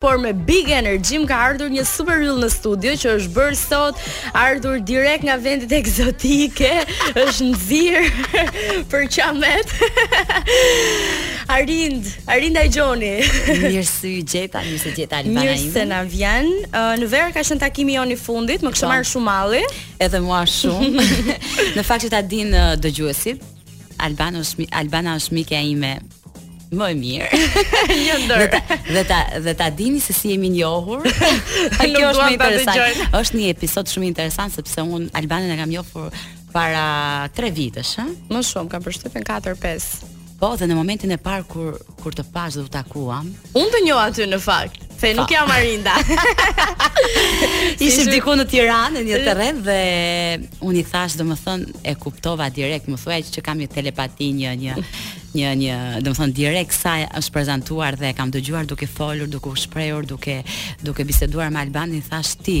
por me big energy më ka ardhur një super yll në studio që është bërë sot ardhur direkt nga vendet ekzotike, është nxir për qamet. Arind, Arinda Gjoni. Mirë se gjeta, mirë se gjeta Alba. Mirë se na vjen. Në verë ka qenë takimi jonë i fundit, më kishte po. marrë shumë malli. Edhe mua shumë. Në fakt që ta din dëgjuesit, Albana është Albana është mikja ime më e mirë. Një nder. Dhe ta, dhe ta dhe ta dini se si jemi njohur. Kjo është më interesant. Është një episod shumë interesant sepse un Albanën e kam njohur para 3 vitesh, ë? Më shumë, kam përshtypjen 4-5. Po, dhe në momentin e parë kur kur të pash dhe u takuam. Unë të njoha ty në fakt, se nuk jam Arinda. Ishim diku në Tiranë në një terren dhe unë i thash domethën e kuptova direkt, me thënë që kam një telepati një një një një, domethën direkt sa është prezantuar dhe e kam dëgjuar duke folur, duke u shprehur, duke duke biseduar me Albanën, i thash ti,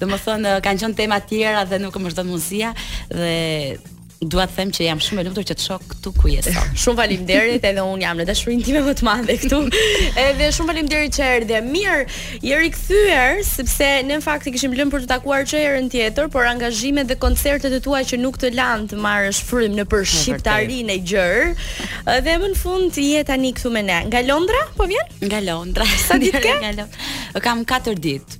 Domethënë, kanë qënë tema të tjera dhe nuk më është dhënë mundësia dhe dua të them që jam shumë e lumtur që të shoh këtu ku je sot. Shumë faleminderit, edhe un jam në dashurinë time më të madhe këtu. Edhe shumë faleminderit që erdhe. Mirë, je rikthyer sepse ne në fakt kishim lënë për të takuar që herën tjetër, por angazhimet dhe koncertet e tua që nuk të lanë të marrësh frym nëpër shqiptarinë e gjerë. Edhe më në fund je tani këtu me ne. Nga Londra po vjen? Nga Londra. Sa ditë ke? Nga Londra. Kam 4 ditë.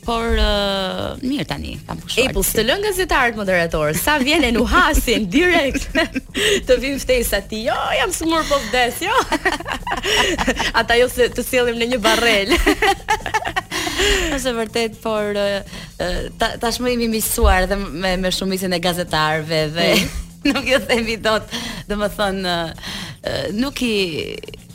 Por uh, mirë tani, kam pushuar. E po, të lënë gazetarët moderatorë, sa vjen e nuhasin direkt. të vim ftesa ti. Jo, jam smur po vdes, jo. Ata jo se të sjellim ne një barelë. Është vërtet, por ta, tashmë jemi miqësuar edhe me me shumicën e gazetarëve dhe mm. nuk ju themi dot, domethënë nuk i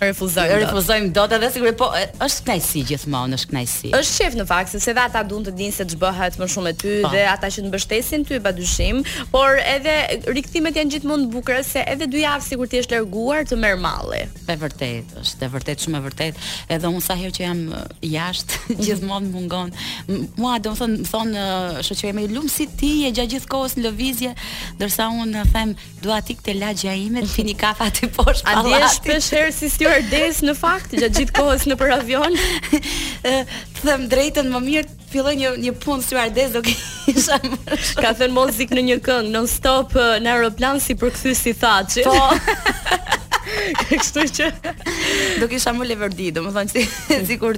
Refuzojmë. Refuzojmë dot edhe sigurisht, po është kënaqësi gjithmonë, është kënaqësi. Është qef në fakt, sepse edhe ata duan të dinë se ç'bëhet më shumë me ty pa. Po. dhe ata që të mbështesin ty pa dyshim, por edhe rikthimet janë gjithmonë të bukura se edhe dy javë sikur të jesh larguar të merr malli. E vërtet, është e vërtet shumë e vërtet. Edhe unë sa herë që jam jashtë, mhm. gjithmonë mungon. Mua domethënë, më thon shoqëria më lum si ti je gjatë gjithë kohës në lëvizje, ndërsa unë them Dua të ik te lagja ime të pi një kafe aty poshtë pallatit. A ndihesh shpesh herë si stewardess në fakt gjatë gjithë kohës nëpër avion? Ë, të them drejtën, më mirë të filloj një një punë stewardess do kisha më shumë. Ka thënë Mozzik në një këngë non stop në aeroplan si përkthys i Thaçit. Po. Kështu që do kisha më leverdi, domethënë si sikur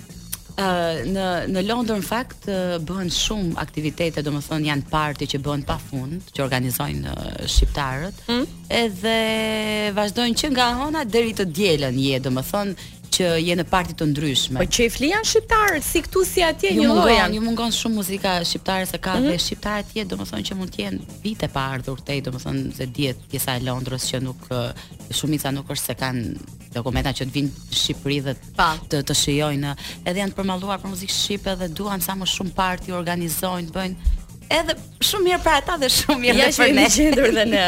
në në Londër në fakt bëhen shumë aktivitete, domethënë janë parti që bëhen pa fund, që organizojnë shqiptarët. Hmm? Edhe vazhdojnë që nga hona deri të dielën, je domethënë që je në parti të ndryshme. Po qejflinj janë shqiptarët si këtu si atje një lloj janë. Ju mungon shumë muzika shqiptare se ka mm -hmm. dhe shqiptarë atje, domethënë që mund të jenë vite pa ardhur te, domethënë se dihet pjesa e Londrës që nuk shumica nuk është se kanë dokumenta që të vinë në Shqipëri dhe pa. të të shijojnë, edhe janë të përmalluar për muzikë shqipe dhe duan sa më shumë parti organizojnë, bëjnë edhe shumë mirë për ata dhe shumë mirë ja, për ne. Ja, shumë mirë dhe ne.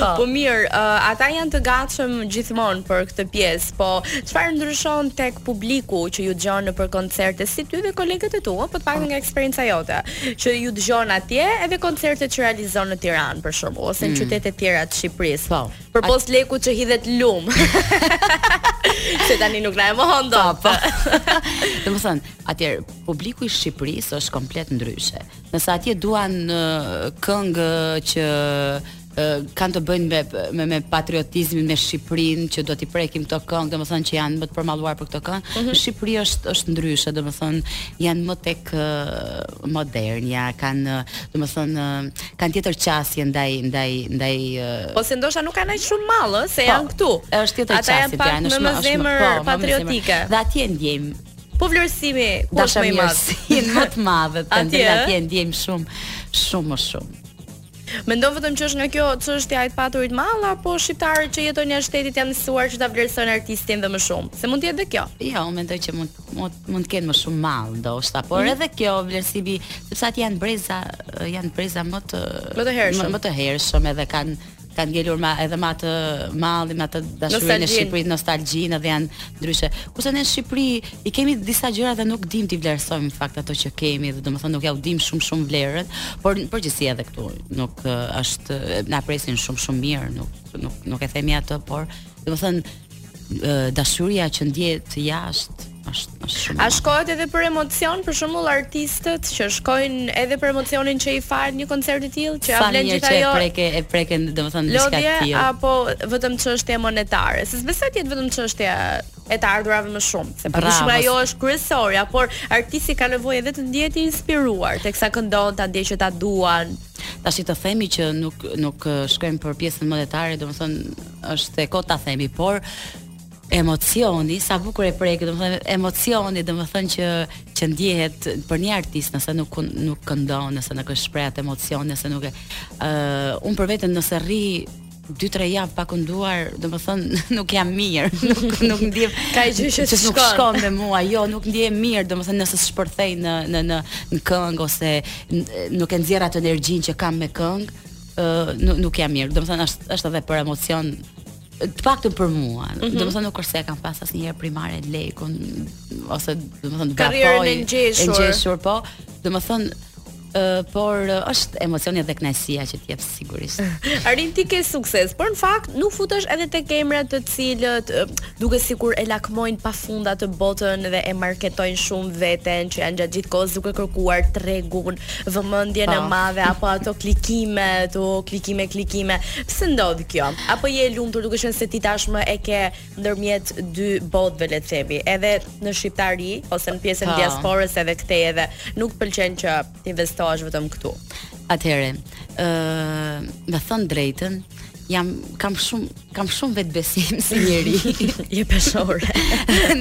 Po. po mirë, uh, ata janë të gatshëm gjithmonë për këtë pjesë, po çfarë ndryshon tek publiku që ju dëgjon nëpër koncerte si ty dhe kolegët e tu, po të paktën nga eksperjenca jote, që ju dëgjon atje edhe koncertet që realizon në Tiranë për shembull, ose në mm. qytete të tjera të Shqipërisë. Po. Përpos lekut që hidhet lum. Se tani nuk na e mohon do. Po. po. Domethënë, atje publiku i Shqipërisë është komplet ndryshe. Nëse atje duan këngë që kanë të bëjnë me me, me patriotizmin me Shqipërinë që do t'i prekim këto këngë, domethënë që janë më të përmalluar për këto këngë. Mm -hmm. Shqipëria është është ndryshe, domethënë janë më tek modernja, kanë domethënë kanë tjetër qasje ndaj ndaj ndaj uh... ose ndoshta nuk kanë aq shumë mall ë se po, janë këtu është tjetër qasje ata janë pak më me zemër po, patriotike dhe atje ndjejmë po vlerësimi ku është më i madh dashamirësinë më të madhe atje atje ndjejmë shumë shumë më shumë Mendon vetëm që është nga kjo çështja e të paturit mall apo shqiptarët që jetojnë jashtë shtetit janë mësuar që ta vlerësojnë artistin dhe më shumë? Se mund të jetë dhe kjo. Jo, mendoj që mund mund mund të kenë më shumë mall ndoshta, por mm. edhe kjo vlerësimi, sepse ata janë breza, janë breza më të më të hershëm, më, më të hershëm edhe kanë kanë ngelur me, edhe me atë mallin, me atë dashurinë e Shqipërisë, nostalgjinë dhe janë ndryshe. Kurse në Shqipëri i kemi disa gjëra dhe nuk dimë t'i vlerësojmë në fakt ato që kemi, dhe domethënë nuk jua dimë shumë shumë vlerën, por në përgjithësi edhe këtu nuk është na presin shumë shumë mirë, nuk nuk nuk e themi atë, por domethënë dashuria që ndjehet jashtë është shumë. A shkohet edhe për emocion, për shembull artistët që shkojnë edhe për emocionin që i fal një koncert i tillë, që ja vlen gjithë ajo. Sa mirë që preke e preke, domethënë diçka të tillë. Lodhje apo vetëm çështje monetare? Se s'besoj të jetë vetëm çështje e të ardhurave më shumë. Se për shkak ajo është kryesorja, por artisti ka nevojë edhe të ndjehet i inspiruar, teksa këndon ta ndjej që ta duan. Tashi të themi që nuk nuk shkojmë për pjesën monetare, domethënë Është e kot ta themi, por emocioni, sa bukur e prek, domethënë emocioni, domethënë që që ndjehet për një artist, nëse nuk nuk këndon, nëse nuk e shpreh atë emocion, nëse nuk e ë uh, un për veten nëse rri dy tre javë pa kënduar, domethënë nuk jam mirë, nuk nuk ndihem. Ka një gjë që s'shkon. S'shkon me mua, jo, nuk ndihem mirë, domethënë nëse s'shpërthej në në në në këngë ose nuk e nxjerr atë energjinë që kam me këngë, nuk nuk jam mirë. Domethënë është është edhe për emocion të paktën për mua. Mm -hmm. Domethënë nuk është se e kam pas asnjëherë primare lekun ose domethënë karrierën e ngjeshur. E ngjeshur po. Domethënë Uh, por uh, është emocioni dhe kënaqësia që të jep sigurisht. Arin, ti ke sukses, por në fakt nuk futesh edhe tek emra të cilët uh, duket sikur e lakmojnë pa fund atë botën dhe e marketojnë shumë veten që janë gjatë gjithë kohës duke kërkuar tregun, vëmendjen e, po, madhe apo ato klikime, ato klikime, klikime. Pse ndodh kjo? Apo je e lumtur duke qenë se ti tashmë e ke ndërmjet dy botëve le të themi, edhe në Shqiptari ose në pjesën e po. diasporës edhe këtej edhe nuk të pëlqen që të investohesh vetëm këtu. Atëherë, ë, uh, me thënë të drejtën, jam kam shumë kam shumë vetbesim si njeri. Je peshore.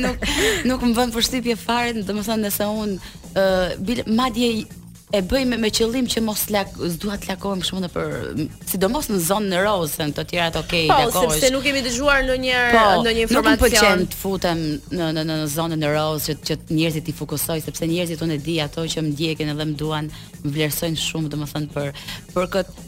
nuk nuk më bën përshtypje fare, domethënë se un ë uh, madje e bëj me, me qëllim që mos lak, s'dua të lakohem shumë për sidomos në zonën rozë, të tjerat ok, po, lakohesh. Po, sepse nuk kemi dëgjuar ndonjëherë po, ndonjë informacion. Nuk më pëlqen të futem në në në, në zonën rozë që që njerëzit i fokusojnë sepse njerëzit unë e di ato që më ndjekin edhe më duan, më vlerësojnë shumë, domethënë për për këtë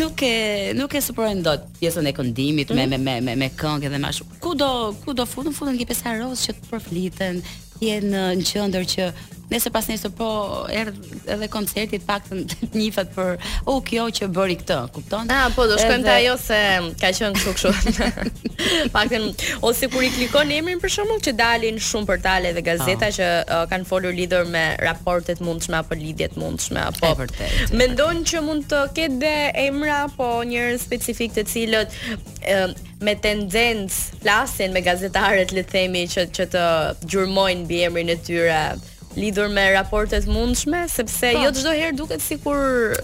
nuk e nuk e suportojnë dot pjesën e këndimit me mhm. me me me këngë dhe me ashtu. Ku do ku do futen futen në pjesën rozë që të përfliten, të jenë në qendër që nëse pasnesër po erdh edhe koncerti të paktën njihet për o oh, kjo që bëri këtë, kupton? Ah, po do shkojmë te ajo se ka qenë kështu kështu. Të paktën ose kur i klikon emrin për shembull që dalin shumë portale dhe gazeta oh. që uh, kanë folur lidhur me raporte të mundshme apo lidhje të mundshme apo e vërtetë. Mendon që mund të ketë dhe emra apo njerëz specifikë të cilët e, me tendencë flasin me gazetarët le të themi që që të gjurmojnë mbi emrin e tyre lidhur me raporte të mundshme sepse po. jo çdo herë duket sikur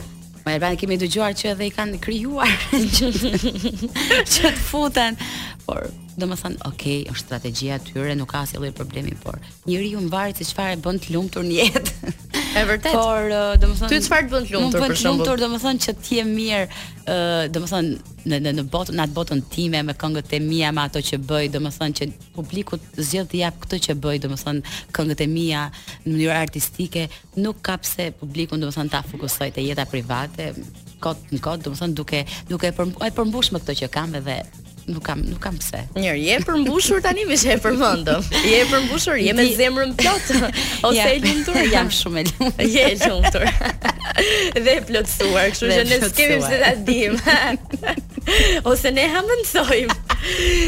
Po e kemi dëgjuar që edhe i kanë krijuar që të futen, por domethënë, ok, është strategjia e tyre, nuk ka asnjë lloj problemi, por Njeriu varet se çfarë e bën të lumtur në jetë. E vërtetë. Por domethënë Ty çfarë të bën të lumtur për shembull? Më bën të lumtur domethënë që të jem mirë, ë domethënë në në në botën, në atë botën time me këngët e mia, me ato që bëj, domethënë që publikut zgjedh t'i jap këtë që bëj, domethënë këngët e mia në mënyrë artistike, nuk kam pse publikun domethënë ta fokusoj te jeta private kot në kot domethënë duke duke e përmbush me këtë që kam edhe nuk kam nuk kam pse. Mirë, je përmbushur tani me çfarë përmendëm. Je përmbushur, je me zemrën plot. Ose e lumtur, jam shumë e lumtur. Je e lumtur. Dhe e plotësuar, kështu që s'kemi pse ta dim. Ose ne hamendësojmë.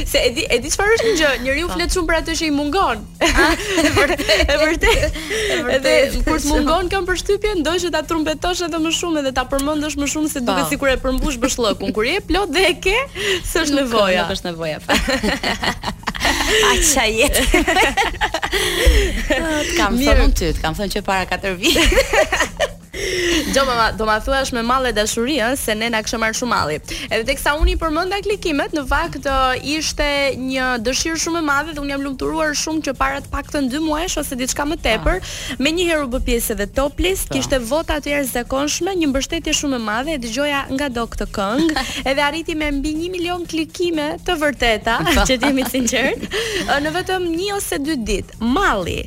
Se e di e di çfarë është një gjë, njeriu flet shumë për atë që i mungon. Ah, e vërtet. e vërtet. Edhe kur të mungon kam përshtypjen, do që ta trumbetosh edhe më shumë edhe ta përmendësh më shumë se po. duket sikur e përmbush boshllëkun. Kur je plot dhe e ke, s'është nevoja. Nuk është nevoja. Aqa je. Kam thënë ty, kam thënë që para 4 vite. Xho, ma ma, do ma thuash me mall e dashuri, ëh, se ne na kishte marrë shumë malli. Edhe teksa unë i përmenda klikimet, në fakt ishte një dëshirë shumë e madhe dhe unë jam lumturuar shumë që para të paktën 2 muajsh ose diçka më tepër, menjëherë u bë pjesë edhe Top List, kishte vota të jashtëzakonshme, një mbështetje shumë e madhe, e dëgjoja ngado këtë këngë, edhe arriti me mbi 1 milion klikime të vërteta, që të jemi të sinqertë, në vetëm 1 ose 2 ditë. Malli.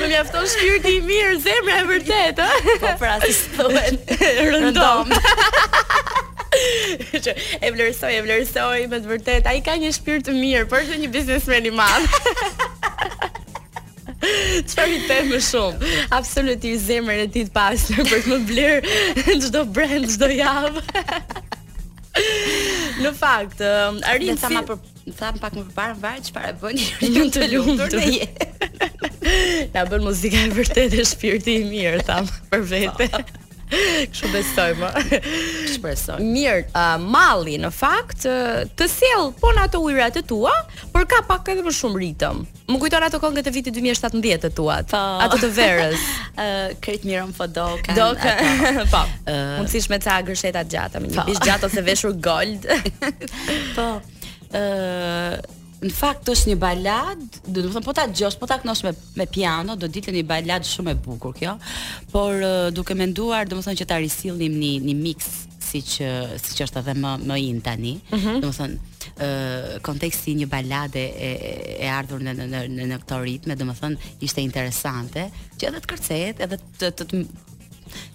Më mjafton shpirti i mirë, zemra e vërtetë, ë? Po pra, si thuhet. Rëndom. Që e vlerësoj, e vlerësoj me të vërtetë. Ai ka një shpirt të mirë, por është një biznesmen i madh. Çfarë i them më shumë? Absolutisht zemrën e tij të pastër, për të më bler çdo brand çdo javë. Në fakt, ëm, Arin Dhe sa si- ma për Thamë pak më parë varet çfarë bën ju të lumtur në jetë. Na bën muzika e vërtetë e shpirti i mirë, tham për vete. Kështu besoj më. Shpresoj. Mirë, uh, malli në fakt të sjell po në ato ujërat e tua, por ka pak edhe më shumë ritëm. Më kujton ato këngët e vitit 2017 të tua, po. ato të verës. Ë uh, Krejt mirë po do kanë. Do kan. po. Uh, Unë s'ish me ca gërsheta të gjata, me një po. bisht gjatë ose veshur gold. po. Ë uh, në fakt është një balad, domethënë po ta djosh, po ta knosh me me piano, do ish një balad shumë e bukur kjo. Por uh, duke menduar, domethënë që ta risilnim në një mix siç siç është edhe më më in tani. Mm -hmm. Domethënë, ë uh, konteksti i një balade e e ardhur në në në në këto ritme, domethënë ishte interesante, që edhe të kërcehet, edhe të të, të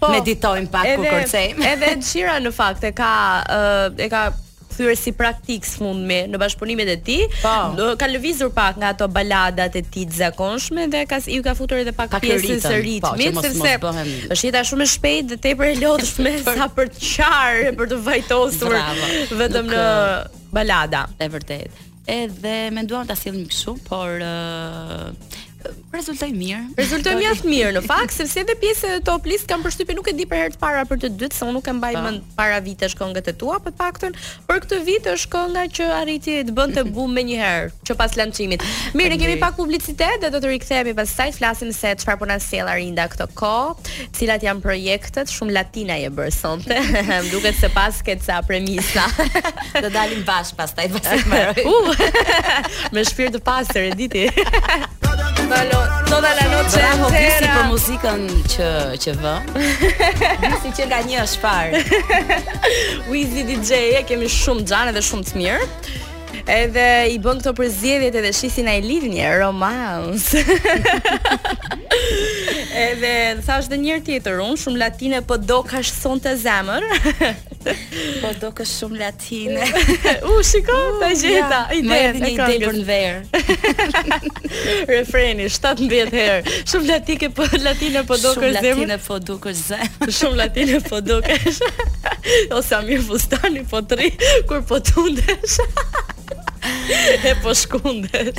po, meditojmë pak edhe, kur kërcejmë. Edhe Xhira në fakt e ka uh, e ka kthyer si praktikë së fundmi në bashkëpunimet e tij. Po. Në- Ka lëvizur pak nga ato baladat e tij të zakonshme dhe ka i ka futur edhe pak, Pak pjesën ritëm, së po, që ritmit mos- sepse mos bëhen- është jeta shumë e shpejtë dhe tepër e lodhshme sa për të qarë e për t'u vajtosur Bravo. vetëm Nuk, në balada. E vërtetë. Edhe menduam ta sillnim kështu, por uh, rezultoi mirë. Rezultoi mjaft mirë në fakt, sepse edhe pjesë e top list kam përshtypje nuk e di për herë të parë për të dytë, se unë nuk e mbaj po. mend para vitesh këngët e tua, por paktën për këtë vit është kënga që arriti të bënte boom menjëherë, që pas lançimit. Mirë, ne kemi pak publicitet dhe do të rikthehemi pastaj flasim se çfarë po na sjell Arinda këtë kohë, cilat janë projekte Këtë shumë latina je bërë sonte. Më duket se paske ca premisa. Do dalim bashkë pastaj pas të mbaroj. Uh, me shpirt të pastër, e di ti. Bailo toda la noche Bravo, Visi për muzikën që, që vë. Visi çdo gjë është fare. Wizi DJ, e kemi shumë xhan dhe shumë të mirë. Edhe i bën këto përzgjedhjet edhe shisin ai lidh një romans. edhe thash dhe një herë tjetër, unë shumë latine po dukesh sonte zemër. po dukesh shumë latine. U, shiko, uh, ta gjeta. Ja, më edhe një ide për në verë. Refreni, 17 herë. Shumë latike po, latine po dukesh zemër. Shumë latine po dukesh Se shumë latine po dukesh. o sa mirë fustani po t'rri kur po tundesh. e po shkundet.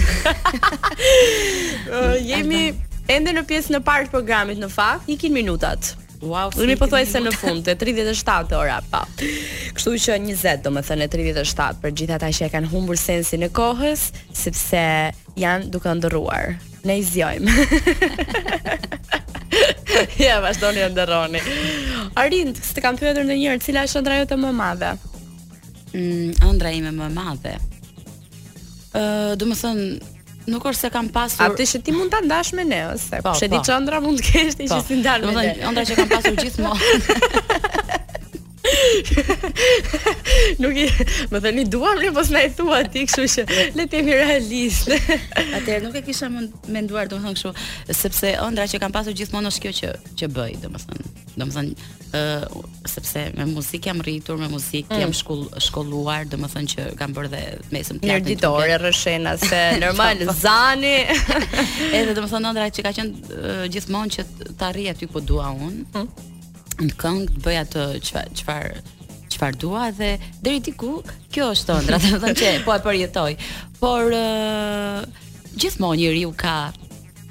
uh, jemi ende në pjesën e parë të programit në fakt, ikin minutat. Wow, jemi pothuajse në fund tetë e 37 ora pa. Po. Kështu që 20, domethënë e 37 për gjithë ata që e kanë humbur sensin e kohës, sepse janë duke ëndërruar. Ne i zgjojmë. ja, vazhdoni ëndërroni. Arind, s'të kam pyetur ndonjëherë, cila është ëndra jote më e madhe? Mm, ëndra ime më e madhe? Uh, domethënë, nuk është se kam pasur atë që ti mund ta ndash me ne se po, s'e po. di ç'ëndra mund të kesh ti po. që s'i ndan me ne. Domethënë ëndra që kam pasur gjithmonë. Nuk i, domethënë i duam ne, po s'na i thua ti, kështu që le të jemi realistë. Atëherë nuk e kisha menduar domethënë kështu, sepse ëndra që kam pasur gjithmonë është kjo që që bëj, domethënë. Domethënë ë sepse me muzikë jam rritur, me muzikë mm. jam shkoll, shkolluar, domethënë që kam bërë dhe mesme të lartë ditore rrushe na se normal po. zani. Edhe domethënë ëndra ka qenë gjithmonë që të arrij aty ku dua unë. Mm. në këngë të bëj atë çfarë çfarë çfarë dua dhe deri diku kjo është ëndra, do të thoja që po e përjetoj. Por uh, gjithmonë njeriu ka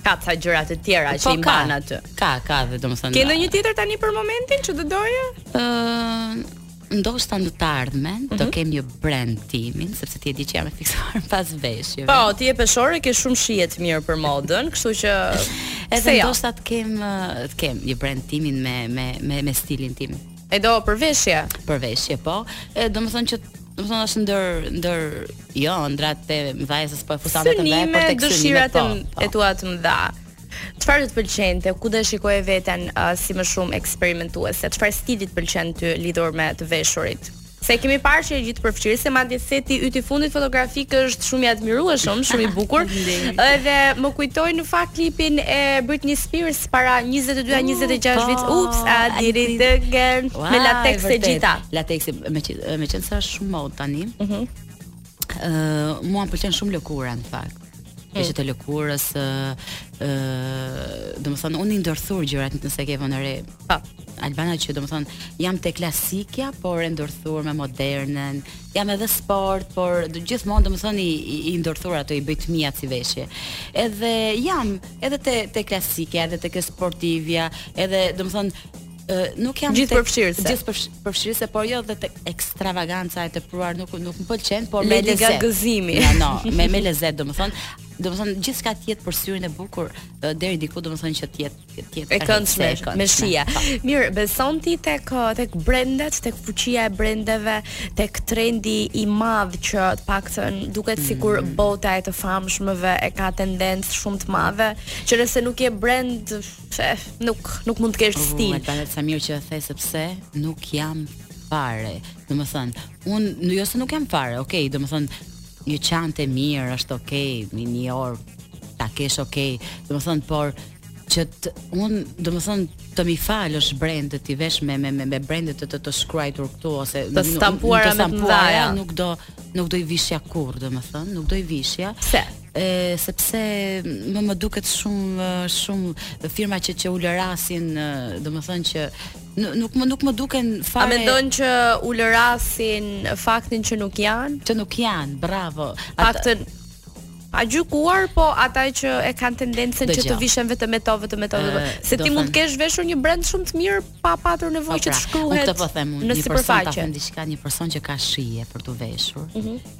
ka ca gjëra të tjera po që i mban aty. Ka, ka, domethënë. Ke ndonjë tjetër tani për momentin që do doje? Ëh, uh, ndoshta në të ardhmen mm -hmm. do mhm. kem një brand timin, sepse ti e di që jam e fiksuar pas veshjeve. Po, ti je peshore, ke shumë shije të mirë për modën, kështu që edhe jo? ndoshta të kem të kem një brand timin me me me me stilin tim. E do për veshje? Për veshje, po. E do të thonë që do të thonë është ndër ndër jo, ndrat te mëdha se po e futa vetëm vetë për tek dëshirat po, po. e tua të mëdha. Çfarë do të të pëlqente? Ku do e shikoje veten uh, si më shumë eksperimentuese? Çfarë stili të pëlqen ty lidhur me të veshurit? Se kemi parë që e gjithëpërfshirëse madje seti yt i fundit fotografik është shumë i admirueshëm, shumë i bukur. Edhe më kujtoi në fakt klipin e Britney Spears para 22-26 po. vite. Oops, I did it again me latex e gjitha. Latex meqenëse shumë modë tani. Mhm. Ë, mua më pëlqen shumë lëkura në fakt. Veshjet e lëkurës, ë, ë, domethënë unë i ndërthur gjërat nëse ke vënë re. Po. Albana që domethënë jam te klasikja, por e ndërthur me modernen. Jam edhe sport, por gjithmonë domethënë i, i, i ndërthur ato i bëj të mia si veshje. Edhe jam edhe te te klasikja, edhe te sportivja, edhe domethënë nuk jam gjithëpërfshirëse. Gjithëpërfsh, përfshirëse, por jo dhe tek ekstravaganca e tepruar nuk nuk më pëlqen, por me lezet. Lady Gaga. Jo, no, me me lezet, domethënë, domethënë gjithçka të jetë për syrin e bukur deri diku, domethënë që të jetë të jetë e këndshme, me shije. Po. Mirë, beson ti tek tek brendet, tek fuqia e brendeve, tek trendi i madh që të paktën duket mm. sikur bota e të famshmëve e ka tendencë shumë të madhe, që nëse nuk je brend Se nuk nuk mund të kesh oh, stil. Po, Alba, sa mirë që e the sepse nuk jam fare. Domethënë, unë nuk jo se nuk jam fare, okay, domethënë një çantë e mirë është okay, një një orë ta kesh okay. Domethënë, por që të, unë domethënë të m'i falësh brendet t'i vesh me me me, me brendet të të, të shkruar këtu ose të stampuara me të mëdha nuk do nuk do i vishja kurrë domethënë nuk do i vishja se e sepse më më duket shumë shumë firma që që ulërasin, domethënë që nuk më nuk më duken fare. A mendon që ulërasin faktin që nuk janë? Që nuk janë, bravo. Faktin pa gjykuar, po ata që e kanë tendencën që të vishen vetëm me to, vetëm me to. Se ti mund të kesh veshur një brand shumë të mirë pa patur nevojë po që të pra, shkruhet. Unë këtë po them unë, një person ta them diçka, një person që ka shije për të veshur. Mhm.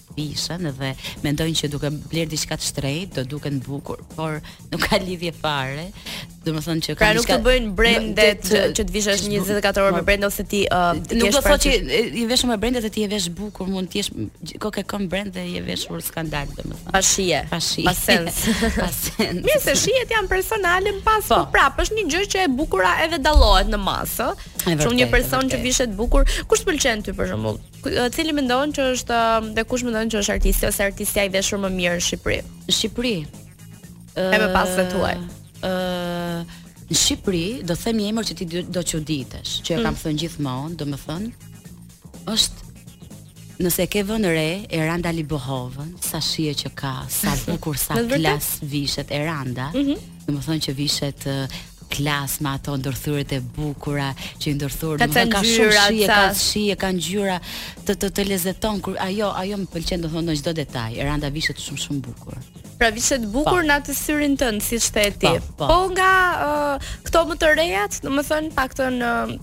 vishën dhe mendojnë që duke blerë diçka të shtrejtë do duken bukur, por nuk ka lidhje fare. Domethënë që pra nuk të bëjnë brendet që të vishësh 24 orë me brend ose ti uh, nuk do të thotë që i veshur me brendet e ti e vesh bukur, mund të jesh kokë këmbë brend dhe je veshur skandal domethënë. Pa shije. Pa shije. Pa sens. pa sens. Mirë se shijet janë personale pas po. po prapë është një gjë që e bukura edhe dallohet në masë. Shumë një person që vishet bukur, kush të pëlqen ty për shembull? Cili mendon që është dhe kush mendon që është artisti ose artistja e veshur më mirë në Shqipëri? Në Shqipëri. E më pas të huaj. Ë në Shqipëri do them një emër që ti do të çuditesh, që e kam mm. thënë gjithmonë, domethënë është Nëse ke vënë re Eranda Libohovën, sa shije që ka, sa bukur, sa klas vishet Eranda. Mm -hmm. Domethënë që vishet klas me ato ndërthurjet e bukura që i ndërthur ka ka shumë shije ka shije ka ngjyra të të të lezeton kur ajo ajo më pëlqen domethënë në çdo detaj Eranda vishet shumë shumë bukur Pra vishet bukur po. në atë syrin tënd siç the ti. Po, po. po nga uh, këto më të rejat, domethënë të paktën uh,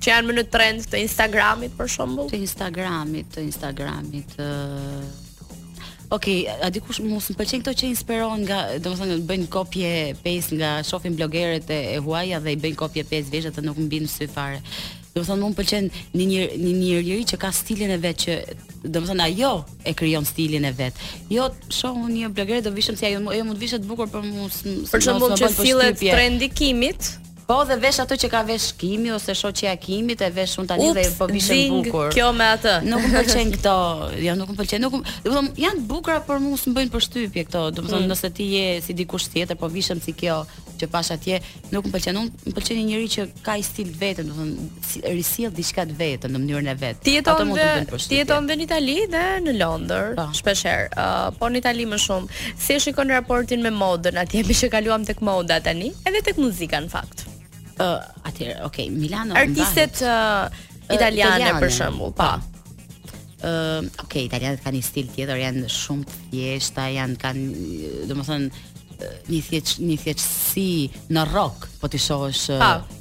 që janë më në trend të Instagramit për shembull. Të Instagramit, të Instagramit. Uh Okej, okay, a di kush mua s'më pëlqen këto që inspirohen nga, domethënë bëjnë copy paste nga shohin blogeret e, e huaja dhe i bëjnë copy paste veshjet nuk më bien në sy fare. Domethënë më pëlqen një një një njeri që ka stilin e vet që domethënë ajo e krijon stilin e vet. Jo, shoh unë një blogere do vishem si ajo, ajo mund të vishet bukur për mua. Për shembull që sillet trendi i Kimit, Po dhe vesh atë që ka vesh Kimi ose shoqja e Kimit, e vesh unë tani dhe po vishem bukur. Kjo me atë. Nuk më pëlqen këto. Jo, nuk më pëlqen. Nuk, domethënë janë të bukura por mua s'më bëjnë përshtypje këto. Domethënë mm. nëse ti je si dikush tjetër, po vishem si kjo që pashë atje, nuk më pëlqen. Unë më pëlqen një njeri që ka një stil të vetëm, domethënë risjell diçka të vetën në mënyrën e vet. Ti jeton dhe ti jeton dhe në Itali dhe në Londër, po. shpesh herë. Uh, po në Itali më shumë. Si e shikon raportin me modën atje, me që kaluam tek moda tani, edhe tek muzika në fakt. Ë, uh, atje, okay, Milano. Artistet uh, italiane, italiane për shembull, po. po. Ë, uh, okay, italianët kanë një stil tjetër, janë shumë të thjeshta, janë kanë, domethënë, një thjesht një thjeshtësi në rroba, po t'i shohësh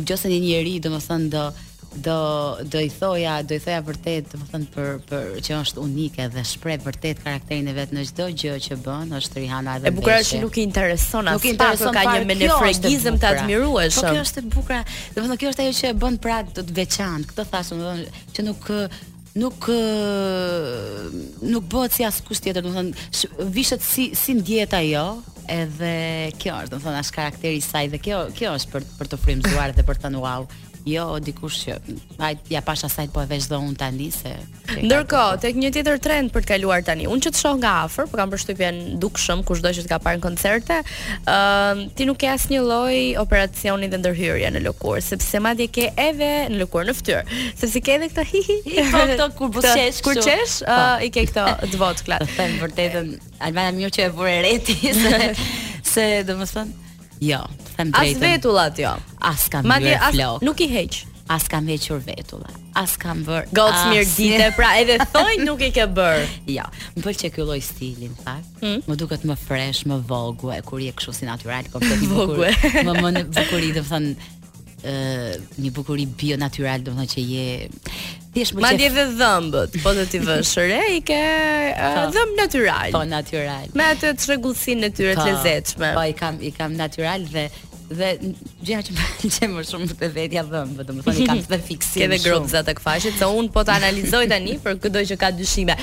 Nëse një njeri, domethënë do do do i thoja, do i thoja vërtet, domethënë për për që është unike dhe shpreh vërtet karakterin e vet në çdo gjë që bën, është Rihanna edhe. E bukura është që nuk i intereson aspak, ka një menefregizëm të admirueshëm. Po kjo është e bukura. Domethënë kjo është ajo që e bën pra të veçantë. Këtë thashë, domethënë që nuk nuk nuk bëhet si askush tjetër, domethënë vishet si si ndjehet ajo, edhe kjo është, domethënë as karakteri i saj dhe kjo kjo është për për t'u frymëzuar dhe për të thënë wow. Jo, dikush që ai ia pashë asaj po e vesh dhe unë tani se. Ndërkohë, tek një tjetër trend për të kaluar tani. Unë që të shoh nga afër, po kam përshtypjen dukshëm kushdo që të ka parë në koncerte, Ëm ti nuk ke asnjë lloj operacioni dhe ndërhyrje në lëkurë, sepse madje ke edhe në lëkurë, në fytyrë, sepse ke edhe këto hi hi. Po këto kur buzëqesh. Kur qesh, po. uh, i ke këto të vogla. Të them vërtetën, Albana mirë që e vure re ti se se domethënë jo, të them drejtën. As vetullat jo. As kam bërë flok. Madje as nuk i heq. as kam hequr vetulla, as kam bërë. Gocë mirë dite, pra edhe thonj nuk i ke bërë. Jo, më pëlqen ky lloj stili në fakt. Hmm? Më duket më fresh, më vogue, kur je kështu si natyral, komplet i bukur. domethënë bukuri, domethënë një bukuri bio natyral, domethënë që je thjesht më Madje edhe dhëmbët, po do t'i vësh re, i ke uh, dhëmbë natyralë. Po natyral. Me atë çrregullsinë e tyre të po, lezetshme. Po i kam i kam natyral dhe Dhe gjëja që më pëlqen më shumë te vetja dhëmbët, domethënë i kam fiksim. Ke dhe gropza tek faqet, se unë po të analizoj tani për këdo që ka dyshime.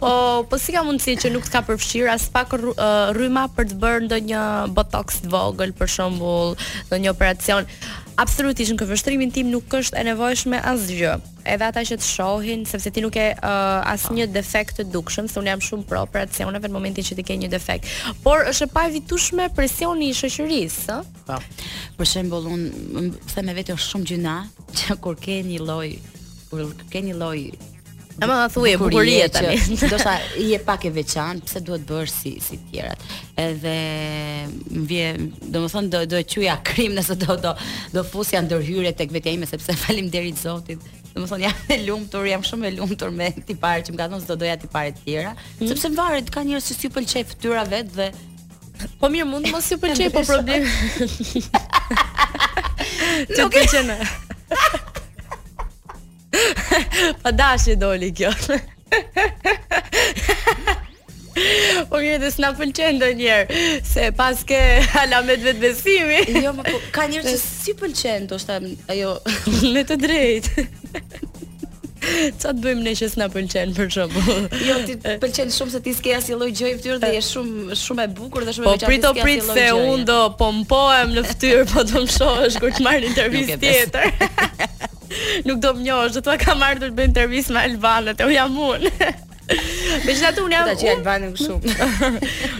Po po si ka mundësi që nuk të ka përfshirë as pak rryma për të bërë ndonjë botox të vogël për shembull, ndonjë operacion. Absolutisht në këndvështrimin tim nuk është e nevojshme asgjë. Edhe ata që të shohin, sepse ti nuk ke uh, asnjë defekt të dukshëm, se unë jam shumë pro operacioneve në momentin që ti ke një defekt. Por është e paevitueshme presioni i shoqërisë, ë? Po. Për shembull, unë them vetë është shumë gjynah që kur ke një lloj kur ke një lloj Domethënë bukurie tani. Derisa je pak e veçantë, pse duhet bërë si si të tjerat. edhe më vjen, domethënë, do, do e quja krim nëse do, do, do fusja ndërhyrje tek vetja ime, sepse faleminderit Zotit, domethënë, jam e lumtur, jam shumë e lumtur me tiparet që më ka dhënë, s'do doja tipare të tjera, mm. sepse mbase varet, ka njerëz që s'i pëlqen fytyra e vet dhe... Po mirë, mund të mos u pëlqejë, po problem... Nuk ka qenë. Pa dashje doli kjo. Po mirë, të s'na pëlqen ndonjëherë, se paske alamet vetëbesimi. Jo, ama po, ka njerëz që s'i pëlqen, ndoshta, ajo... Me të drejtë. Ça të bëjmë ne që s'na pëlqen për shembull? Jo, ty të pëlqen shumë se ti s'ke asnjë lloj gjëje në fytyrë dhe je shumë shumë e bukur dhe shumë po, e veçantë. Po prit o prit se unë do pompohem në fytyrë, po do më shohësh kur të marr intervistë tjetër. Nuk do më njohësh, do thuash kam ardhur të bëj intervistë me Albanën, e unë jam unë. Megjithatë unë jam. Ta gjej Albanën shumë.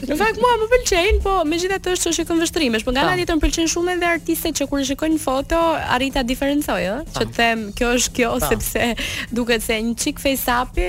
Në fakt mua më pëlqejnë, po megjithatë është çështje këndvështrimesh, por nga ana tjetër më pëlqejnë shumë edhe artistet që kur i shikoj në foto arrij t'i diferencoj, ëh, që të them kjo është kjo sepse duket se një çik FaceApp-i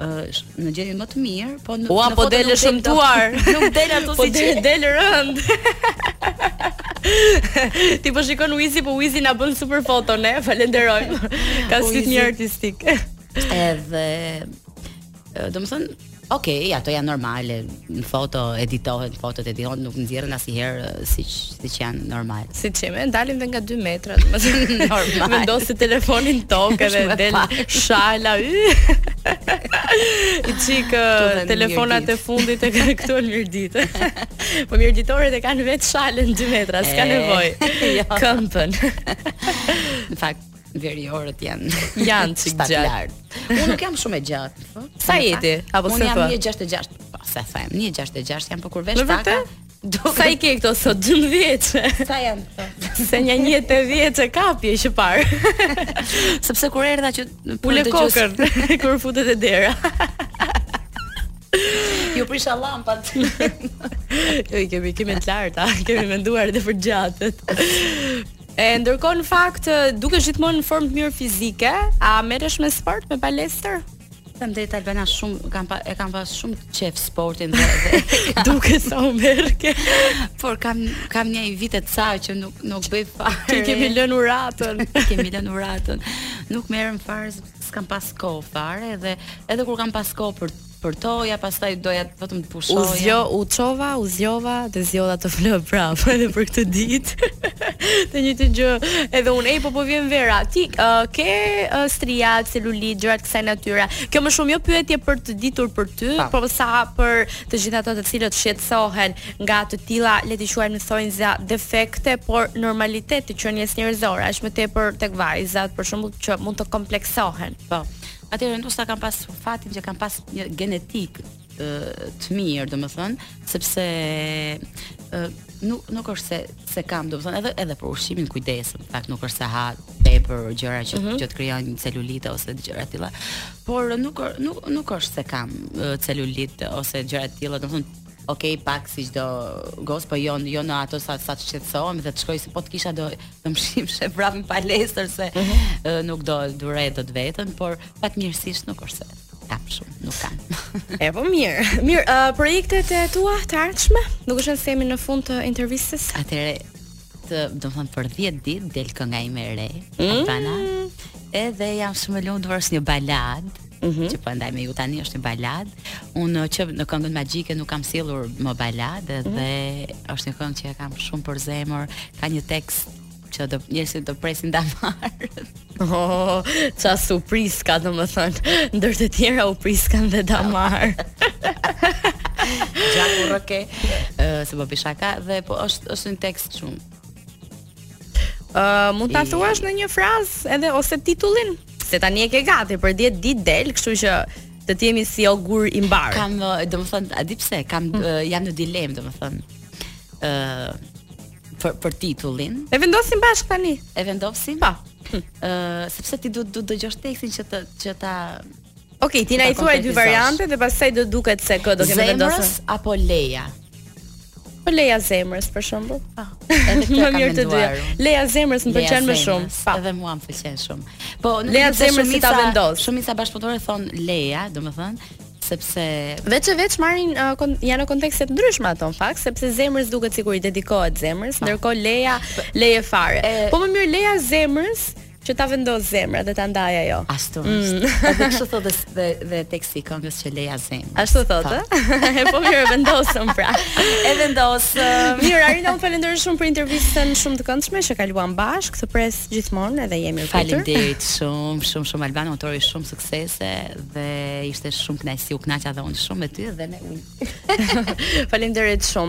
është në gjendje më të mirë, po në Ua, po del shëmtuar. Nuk del ato po siç del rënd. Ti po shikon Wizi, po Wizi na bën super foto ne. Falënderojmë. Ka sy, një sy artistik. Edhe domethënë, ok, ato janë normale, Në foto editohen, fotot editohen, nuk nxirren asnjëherë siç siç janë normal. Siç jemi, dalim dhe nga 2 metra, domethënë normal. Vendos telefonin në tokë dhe del shala. Një çik telefonat e fundit e kanë këtë. Mirditë. Po mirditoret e kanë vetë shalën 2 metra, s'ka nevojë. Jo. Këmbën. Në fakt, Veriorët janë. Janë çik të gjatë. Unë nuk jam shumë e gjatë. Po. Sa je ti? Apo s'e thua? Unë jam 166. Po, s'e them, 166 jam po kur vesh taka. Po sa i ke këto sot 12-shen. Sa janë këto? Se një 180-shen e kape që parë. Sepse kur erdhe që ule kokën kur u fute te dera. Ju prisha llambat. Jo, i kemi kemi të larta, kemi menduar edhe për të gjatët. E ndërkohë në fakt dukesh gjithmonë në formë të mirë fizike, a merresh me sport, me palestër? Them drejtën Albana shumë kam pa, e kam pas shumë qejf sportin dhe, dhe dukesh që merresh. Por kam kam një vit e ca që nuk nuk bëj fare. T'i kemi lënë uratën. kemi lënë uratën. Nuk merrem fare, s'kam pas kohë fare dhe edhe kur kam pas kohë për sport o ja pastaj doja vetëm të pushoja. U zgjo, u çova, u zgjova dhe zgjodha të flë prapë edhe për këtë ditë. të njëjtën gjë edhe unë, ej po po vjen vera. Ti uh, ke uh, stria, celulit, gjëra të kësaj natyre. Kjo më shumë jo pyetje për të ditur për ty, pa. por sa për të gjitha ato të cilët shqetësohen nga të tilla, le t'i quajmë në thonjëza defekte, por normalitet i qenies njerëzore, është më tepër tek vajzat, për shembull që mund të kompleksohen. Po. Atëherë ndoshta kam pas fatin që kam pas një gjenetikë të mirë, domethënë, sepse nuk nuk është se se kam, domethënë edhe edhe për ushqimin kujdesem, në fakt nuk është se ha tepër gjëra që mm -hmm. që të krijojnë celulite ose gjëra të tilla. Por nuk nuk nuk është se kam celulite ose gjëra të tilla, domethënë ok, pak si çdo gocë, po jo jo në ato sa sa të shqetësohem dhe të shkoj se po të kisha do domosdoshme pra në palestër se mm -hmm. nuk do dure do të veten, por fatmirësisht nuk është se kam shumë, nuk kam. e po mirë. Mirë, uh, projektet e tua të ardhshme, nuk është se jemi në fund të intervistës. Atëherë, domethënë për 10 ditë del kënga ime e re, mm -hmm. Edhe jam shumë e lumtur është një baladë. Mm -hmm. që po e ndaj me ju tani është një baladë. Unë uh, që në këngën magjike nuk kam sjellur më baladë mm -hmm. dhe është një këngë që e kam shumë për zemër, ka një tekst që do njerëzit do presin damarët. Oh, ça surprizë ka domethënë, ndër të tjera u priskan dhe damarët. Gjaku rëke, uh, se po bën shaka dhe po është është një tekst shumë Uh, mund ta thuash në një frazë edhe ose titullin? Se tani e ke gati për 10 ditë del, kështu që të të jemi si ogur i mbarë. Kam, domethënë, a di pse, kam hmm. uh, jam në dilemë, domethënë. ë uh, për për titullin. E vendosim bashkë tani. E vendosim? Po. ë uh, sepse ti duhet të dëgjosh tekstin që të që ta Ok, ti na i thuaj dy variante dhe pastaj do duket se kë do kemi vendosur. Zemrës apo lëja? Po lëja zemrës për shembull. Po. Edhe këtë kam menduar. Lëja zemrës më pëlqen më shumë. Pa. Edhe mua më pëlqen shumë. Po, nuk lëja zemrës si ta vendos. Shumica bashkëpunëtorë thonë lëja, domethënë sepse veç e veç marrin uh, kon, janë në kontekste të ndryshme ato në fakt sepse zemrës duket sikur i dedikohet zemrës ndërkohë lëja lëre fare e... po më mirë lëja zemrës Që ta vendos zemra dhe ta ndajë ajo. Ashtu mm. është. Mm. Edhe kështu thotë dhe dhe teksti i këngës që lëja zemrës. Ashtu thotë. Po. e po mirë e vendosëm pra. E vendosëm. Mirë, Arina, unë të falenderoj shumë për intervistën shumë të këndshme që kaluam bashkë. Të pres gjithmonë edhe jemi rritur. Faleminderit shumë, shumë shumë Alban, unë të uroj shumë suksese dhe ishte shumë kënaqësi, u kënaqa dhe unë shumë me ty dhe unë. faleminderit shumë.